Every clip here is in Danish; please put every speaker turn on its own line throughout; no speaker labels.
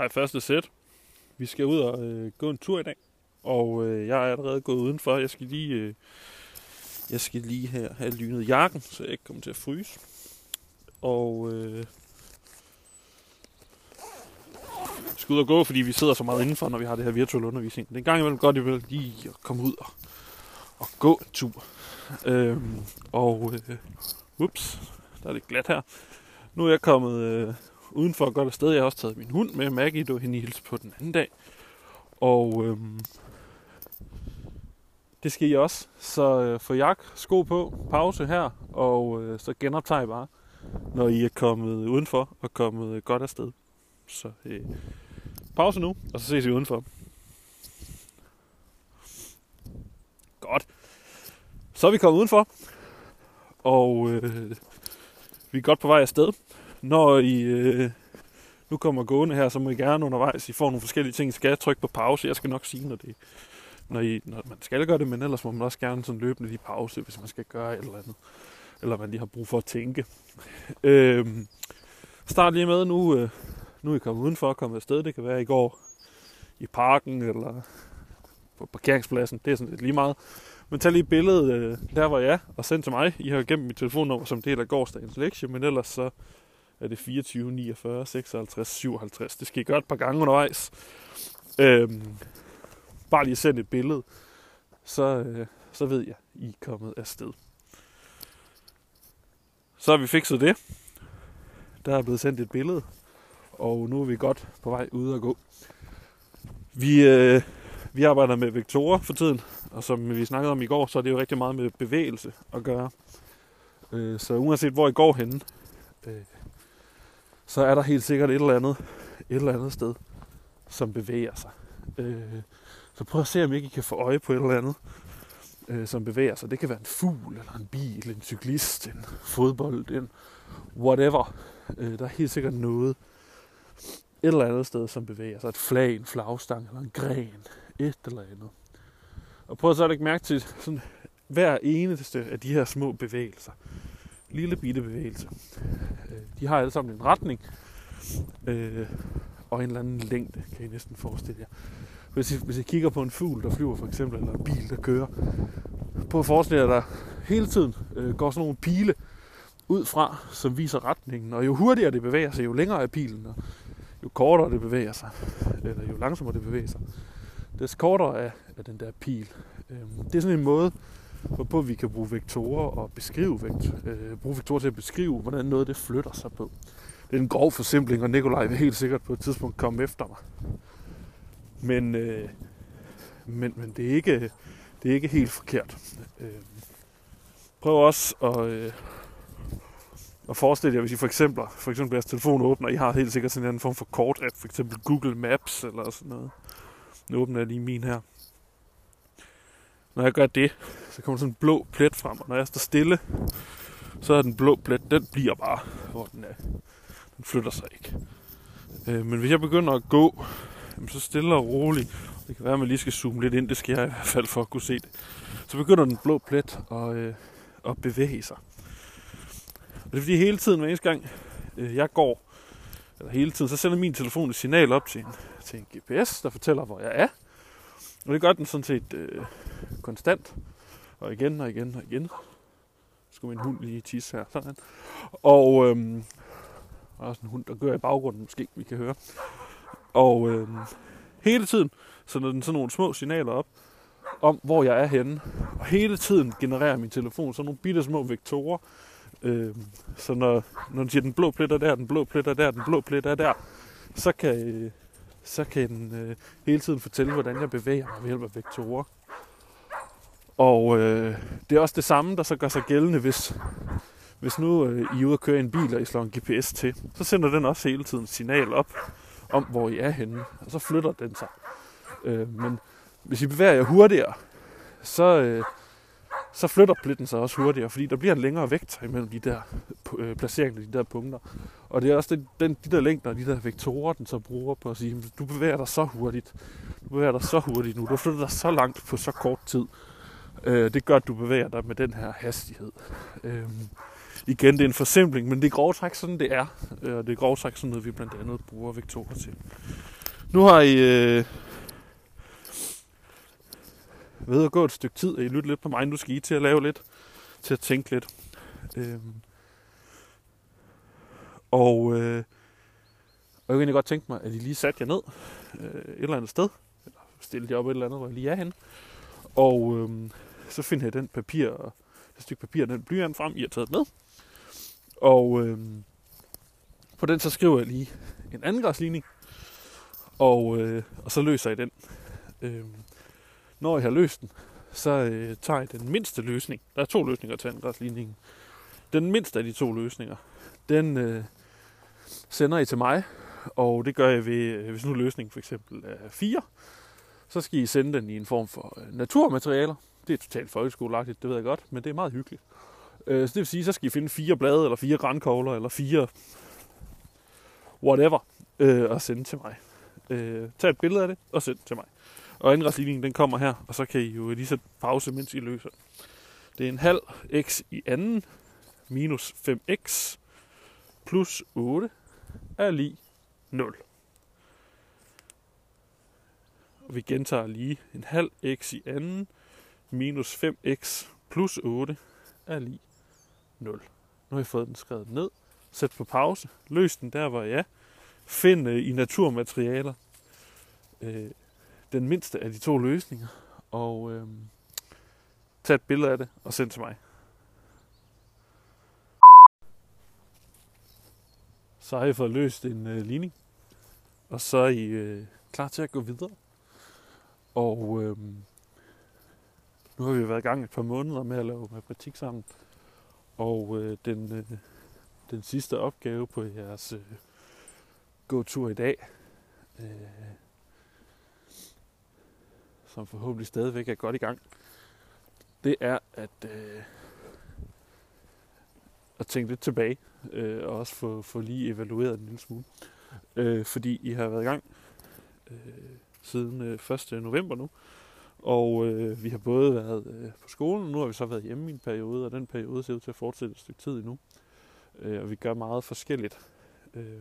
Hej, første sæt. Vi skal ud og øh, gå en tur i dag. Og øh, jeg er allerede gået udenfor. Jeg skal lige, øh, jeg skal lige her have lynet jakken, så jeg ikke kommer til at fryse. Og øh, jeg skal ud og gå, fordi vi sidder så meget indenfor, når vi har det her virtuelle undervisning. Det er en gang imellem godt, vil lige at komme ud og, og gå en tur. Øhm, og øh, ups, der er lidt glat her. Nu er jeg kommet øh, udenfor et godt sted. Jeg har også taget min hund med, Maggie, du hende hilse på den anden dag. Og øhm, det skal I også. Så øh, få jak, sko på, pause her, og øh, så genoptager I bare, når I er kommet udenfor og kommet øh, godt afsted. Så øh, pause nu, og så ses vi udenfor. Godt. Så er vi kommet udenfor, og øh, vi er godt på vej afsted. Når I øh, nu kommer gående her, så må I gerne undervejs, I får nogle forskellige ting, I skal trykke på pause. Jeg skal nok sige, når, det, når, I, når man skal gøre det, men ellers må man også gerne sådan løbende lige pause, hvis man skal gøre et eller andet. Eller man lige har brug for at tænke. Øh, start lige med, nu, øh, nu er I kommet udenfor og kommet afsted. Det kan være, I går i parken eller på parkeringspladsen. Det er sådan lidt lige meget. Men tag lige billedet øh, der, hvor jeg er, og send til mig. I har gemt mit telefonnummer som del af gårdsdagens lektie, men ellers så er det 24, 49, 56, 57. Det skal I gøre et par gange undervejs. Øhm, bare lige send et billede, så, øh, så ved jeg, I er kommet afsted. Så har vi fikset det. Der er blevet sendt et billede, og nu er vi godt på vej ud at gå. Vi, øh, vi arbejder med vektorer for tiden, og som vi snakkede om i går, så er det jo rigtig meget med bevægelse at gøre. Øh, så uanset hvor I går henne, øh, så er der helt sikkert et eller andet, et eller andet sted, som bevæger sig. Øh, så prøv at se, om ikke I kan få øje på et eller andet, øh, som bevæger sig. Det kan være en fugl, eller en bil, en cyklist, en fodbold, en whatever. Øh, der er helt sikkert noget, et eller andet sted, som bevæger sig. Et flag, en flagstang eller en gren. Et eller andet. Og prøv så at lægge mærke til sådan, hver eneste af de her små bevægelser. Lille bitte bevægelse. Øh, de har alle sammen en retning. Øh, og en eller anden længde, kan I næsten forestille jer. Hvis I, hvis I kigger på en fugl, der flyver for eksempel, eller en bil, der kører, på at forestille jer, der hele tiden øh, går sådan nogle pile ud fra, som viser retningen. Og jo hurtigere det bevæger sig, jo længere er pilen, og jo kortere det bevæger sig, eller jo langsommere det bevæger sig, des kortere er, er den der pil. Øh, det er sådan en måde, hvorpå vi kan bruge vektorer og beskrive vekt, øh, bruge vektorer til at beskrive, hvordan noget det flytter sig på. Det er en grov forsimpling, og Nikolaj vil helt sikkert på et tidspunkt komme efter mig. Men, øh, men, men det, er ikke, det er ikke helt forkert. Øh, prøv også at, øh, at forestille jer, hvis I for eksempel, for eksempel jeres telefon åbner, I har helt sikkert sådan en form for kort-app, for eksempel Google Maps eller sådan noget. Nu åbner jeg lige min her. Når jeg gør det, så kommer sådan en blå plet frem, og når jeg står stille, så er den blå plet, den bliver bare, hvor den er. Den flytter sig ikke. Øh, men hvis jeg begynder at gå, så stille og roligt, det kan være, at man lige skal zoome lidt ind, det skal jeg i hvert fald for at kunne se det, så begynder den blå plet at, øh, at bevæge sig. Og det er fordi hele tiden, hver eneste gang øh, jeg går, eller hele tiden, så sender min telefon et signal op til en, til en GPS, der fortæller, hvor jeg er. Og det gør den sådan set øh, konstant. Og igen og igen og igen. Så skulle min hund lige tisse her. Sådan. Og øhm, der er også en hund, der gør i baggrunden, måske vi kan høre. Og øhm, hele tiden sender den sådan nogle små signaler op, om hvor jeg er henne. Og hele tiden genererer min telefon sådan nogle bitte små vektorer. Øh, så når, når den siger, den blå plet er der, den blå plet er der, den blå plet er der, så kan, øh, så kan den øh, hele tiden fortælle, hvordan jeg bevæger mig ved hjælp af vektorer. Og øh, det er også det samme, der så gør sig gældende, hvis, hvis nu øh, I er ude og køre en bil, og I slår en GPS til. Så sender den også hele tiden signal op om, hvor I er henne. Og så flytter den sig. Øh, men hvis I bevæger jer hurtigere, så, øh, så flytter plitten sig også hurtigere, fordi der bliver en længere vektor imellem de der øh, placeringer, de der punkter. Og det er også den, den, de der længder, de der vektorer, den så bruger på at sige, du bevæger dig så hurtigt, du bevæger dig så hurtigt nu, du flytter dig så langt på så kort tid. Øh, det gør, at du bevæger dig med den her hastighed. Øh, igen, det er en forsimpling, men det er grove træk, sådan det er. Øh, og det er grove træk, sådan noget, vi blandt andet bruger vektorer til. Nu har I øh, ved at gå et stykke tid, og I lytter lidt på mig. Nu skal I til at lave lidt, til at tænke lidt. Øhm. og, øh, og jeg kunne egentlig godt tænke mig, at I lige satte jer ned øh, et eller andet sted, eller stille jer op et eller andet, hvor I lige er henne. Og øh, så finder jeg den papir, det stykke papir, den blyant frem, I har taget med. Og øh, på den så skriver jeg lige en anden græsligning, og, øh, og så løser jeg den. Øh, når jeg har løst den, så øh, tager jeg den mindste løsning. Der er to løsninger til angrebsligningen. Den mindste af de to løsninger, den øh, sender I til mig, og det gør jeg ved, øh, hvis nu løsningen for eksempel er 4, så skal I sende den i en form for øh, naturmaterialer. Det er totalt folkeskoleagtigt, det ved jeg godt, men det er meget hyggeligt. Øh, så det vil sige, så skal I finde fire blade, eller fire grænkogler, eller fire whatever, øh, og sende til mig. Øh, tag et billede af det, og send til mig. Og indretsligningen, den kommer her, og så kan I jo lige så pause, mens I løser. Det er en halv x i anden minus 5x plus 8 er lige 0. Og vi gentager lige en halv x i anden minus 5x plus 8 er lige 0. Nu har jeg fået den skrevet ned. Sæt på pause. Løs den der, hvor jeg er. Find øh, i naturmaterialer øh, den mindste af de to løsninger. Og øh, tag et billede af det og send til mig. Så har I fået løst en øh, ligning. Og så er I øh, klar til at gå videre. Og øh, nu har vi været i gang et par måneder med at lave matematik sammen. Og øh, den, øh, den sidste opgave på jeres øh, gåtur i dag, øh, som forhåbentlig stadigvæk er godt i gang, det er at, øh, at tænke lidt tilbage, øh, og også få, få lige evalueret en lille smule. Øh, fordi I har været i gang øh, siden øh, 1. november nu, og øh, vi har både været øh, på skolen, og nu har vi så været hjemme i en periode, og den periode ser ud til at fortsætte et stykke tid endnu. Øh, og vi gør meget forskelligt. Øh,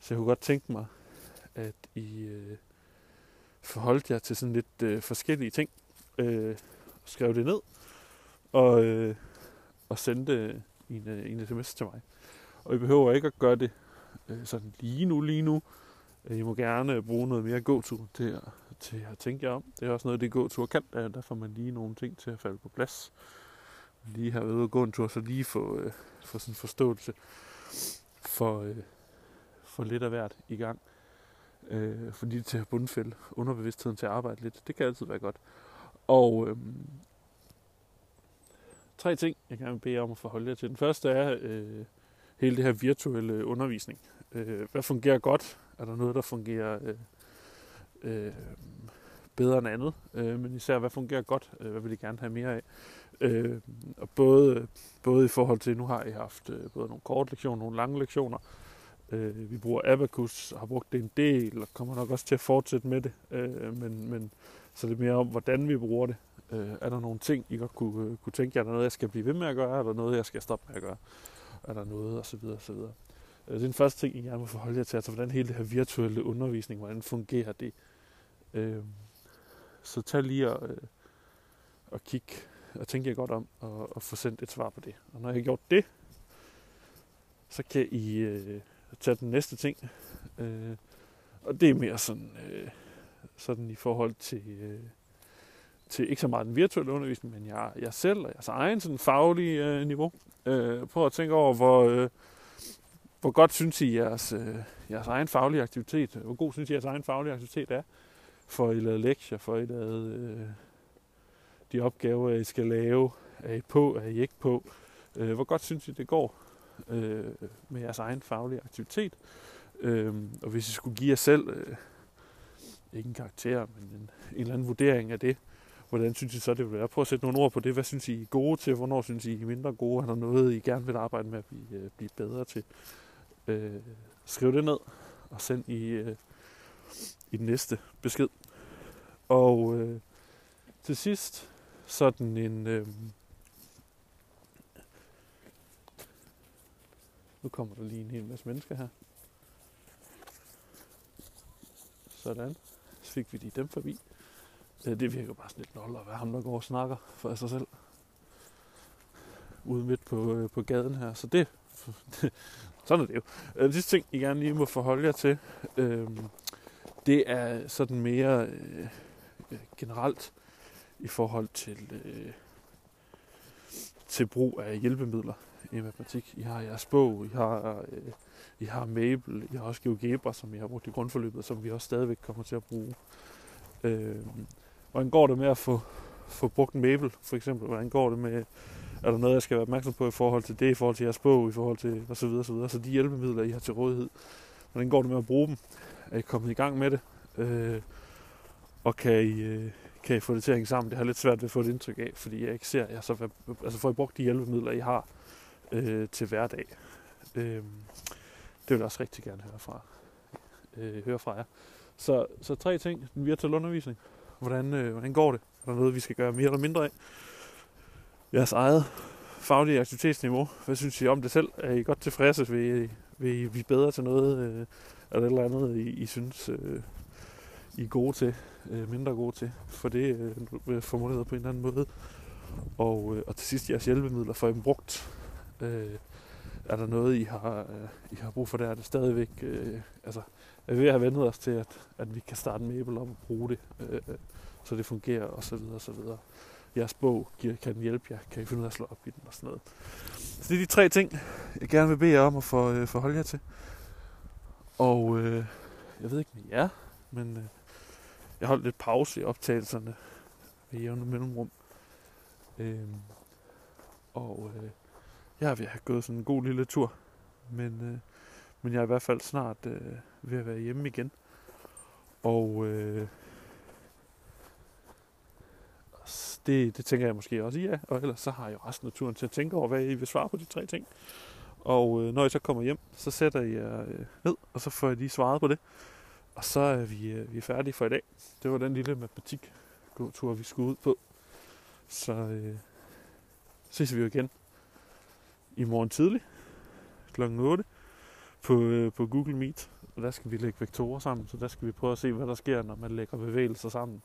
så jeg kunne godt tænke mig, at I øh, forholdt jeg til sådan lidt øh, forskellige ting. Øh, skrev det ned, og, øh, og sendte øh, en, øh, en sms til mig. Og I behøver ikke at gøre det øh, sådan lige nu, lige nu. Øh, I må gerne bruge noget mere gåtur til at, til at tænke jer om. Det er også noget, det gåtur kan. Der får man lige nogle ting til at falde på plads. Lige har været gå en tur, så lige få, øh, få sådan en forståelse for, øh, for lidt af hvert i gang. Øh, fordi til at bundfælde underbevidstheden til at arbejde lidt. Det kan altid være godt. Og øh, tre ting, jeg gerne vil bede om at forholde jer til. Den første er øh, hele det her virtuelle undervisning. Øh, hvad fungerer godt? Er der noget, der fungerer øh, øh, bedre end andet? Øh, men især, hvad fungerer godt? Øh, hvad vil I gerne have mere af? Øh, og både, øh, både i forhold til, nu har I haft øh, både nogle korte lektioner, nogle lange lektioner. Øh, vi bruger Abacus, har brugt det en del, og kommer nok også til at fortsætte med det. Øh, men, men så det er mere om, hvordan vi bruger det. Øh, er der nogle ting, I godt kunne, øh, kunne tænke jer? Er der noget, jeg skal blive ved med at gøre? Er der noget, jeg skal stoppe med at gøre? Er der noget? Og så videre, og så videre. Øh, det er den første ting, I gerne må forholde jer til, altså hvordan hele det her virtuelle undervisning, hvordan fungerer det? Øh, så tag lige og, øh, og kig og tænk jer godt om og, og få sendt et svar på det. Og når jeg har gjort det, så kan I øh, tage den næste ting. Øh, og det er mere sådan, øh, sådan i forhold til, øh, til ikke så meget den virtuelle undervisning, men jeg, jeg selv og jeres egen sådan faglige øh, niveau. Øh, prøv at tænke over, hvor, øh, hvor godt synes I jeres, øh, jeres egen faglige aktivitet, hvor god synes I jeres egen faglige aktivitet er, for I lavet lektier, for I lavet øh, de opgaver, I skal lave, er I på, er I ikke på, øh, hvor godt synes I det går? Øh, med jeres egen faglige aktivitet, øh, og hvis I skulle give jer selv, øh, ikke en karakter, men en, en eller anden vurdering af det, hvordan synes I så, det vil være? Prøv at sætte nogle ord på det. Hvad synes I er gode til? Hvornår synes I er mindre gode? Er der noget, I gerne vil arbejde med at blive, øh, blive bedre til? Øh, skriv det ned og send i, øh, i den næste besked. Og øh, til sidst sådan en, øh, Nu kommer der lige en hel masse mennesker her. Sådan. Så fik vi lige dem forbi. Øh, det virker bare sådan lidt nold at være ham, der går og snakker for sig selv. Ude midt på, øh, på gaden her. Så det, sådan er det jo. Øh, den sidste ting, I gerne lige må forholde jer til, øh, det er sådan mere øh, generelt i forhold til, øh, til brug af hjælpemidler i matematik. I har jeres bog, I har, øh, I har Mabel, I har også GeoGebra, som I har brugt i grundforløbet, som vi også stadigvæk kommer til at bruge. Øh, hvordan går det med at få, få brugt Mabel, for eksempel? Hvordan går det med, er der noget, jeg skal være opmærksom på i forhold til det, i forhold til jeres bog, i forhold til osv. Så, videre, så, videre. så de hjælpemidler, I har til rådighed, hvordan går det med at bruge dem? Er I kommet i gang med det? Øh, og kan I, øh, kan I få det til at hænge sammen? Det har lidt svært ved at få et indtryk af, fordi jeg ikke ser jeg så... Altså får I brugt de hjælpemidler, I har øh, til hverdag? Øh, det vil jeg også rigtig gerne høre fra, øh, høre fra jer. Så, så tre ting. Den virtuelle undervisning. Hvordan, øh, hvordan går det? Er der noget, vi skal gøre mere eller mindre af? Jeres eget faglige aktivitetsniveau. Hvad synes I om det selv? Er I godt tilfredse? Vil I, vil I blive bedre til noget? Øh, er der et eller andet, I, I synes, øh, I er gode til? Øh, mindre gode til? For det øh, formuleret på en eller anden måde. Og, øh, og til sidst jeres hjælpemidler for dem brugt. Øh, er der noget, I har, øh, I har brug for der? Er det stadigvæk... Øh, altså, er vi ved at have vendt os til, at, at vi kan starte en Mabel op at bruge det, øh, så det fungerer, og så videre, og så videre. Jeres bog giver, kan hjælpe jer, kan I finde ud af at slå op i den og sådan noget. Så det er de tre ting, jeg gerne vil bede jer om at for, øh, forholde jer til. Og øh, jeg ved ikke med jer, men øh, jeg holdt lidt pause i optagelserne ved jævne mellemrum. Øh, og øh, jeg vil have gået sådan en god lille tur, men, øh, men jeg er i hvert fald snart øh, ved at være hjemme igen. Og øh, det, det tænker jeg måske også, ja. Og ellers så har jeg resten af turen til at tænke over, hvad I vil svare på de tre ting. Og øh, når I så kommer hjem, så sætter I øh, ned, og så får jeg lige svaret på det. Og så er vi, øh, vi er færdige for i dag. Det var den lille matematik tur vi skulle ud på. Så øh, ses vi jo igen i morgen tidlig kl. 8 på, øh, på Google Meet. Og der skal vi lægge vektorer sammen, så der skal vi prøve at se, hvad der sker, når man lægger bevægelser sammen.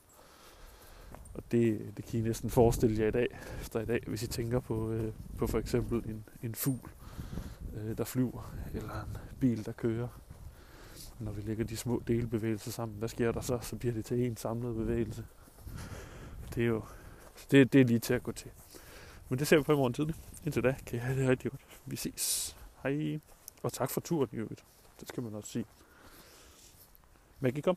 Og det, det kan I næsten forestille jer i dag, efter i dag, hvis I tænker på, øh, på for eksempel en, en fugl, øh, der flyver, eller en bil, der kører. Når vi lægger de små delbevægelser sammen, hvad sker der så? Så bliver det til en samlet bevægelse. Det er jo det, det er lige til at gå til. Men det ser vi på i morgen tidlig. Indtil da kan I have det rigtig godt. Vi ses. Hej. Og tak for turen i øvrigt. Det skal man også sige. Maggie, kom.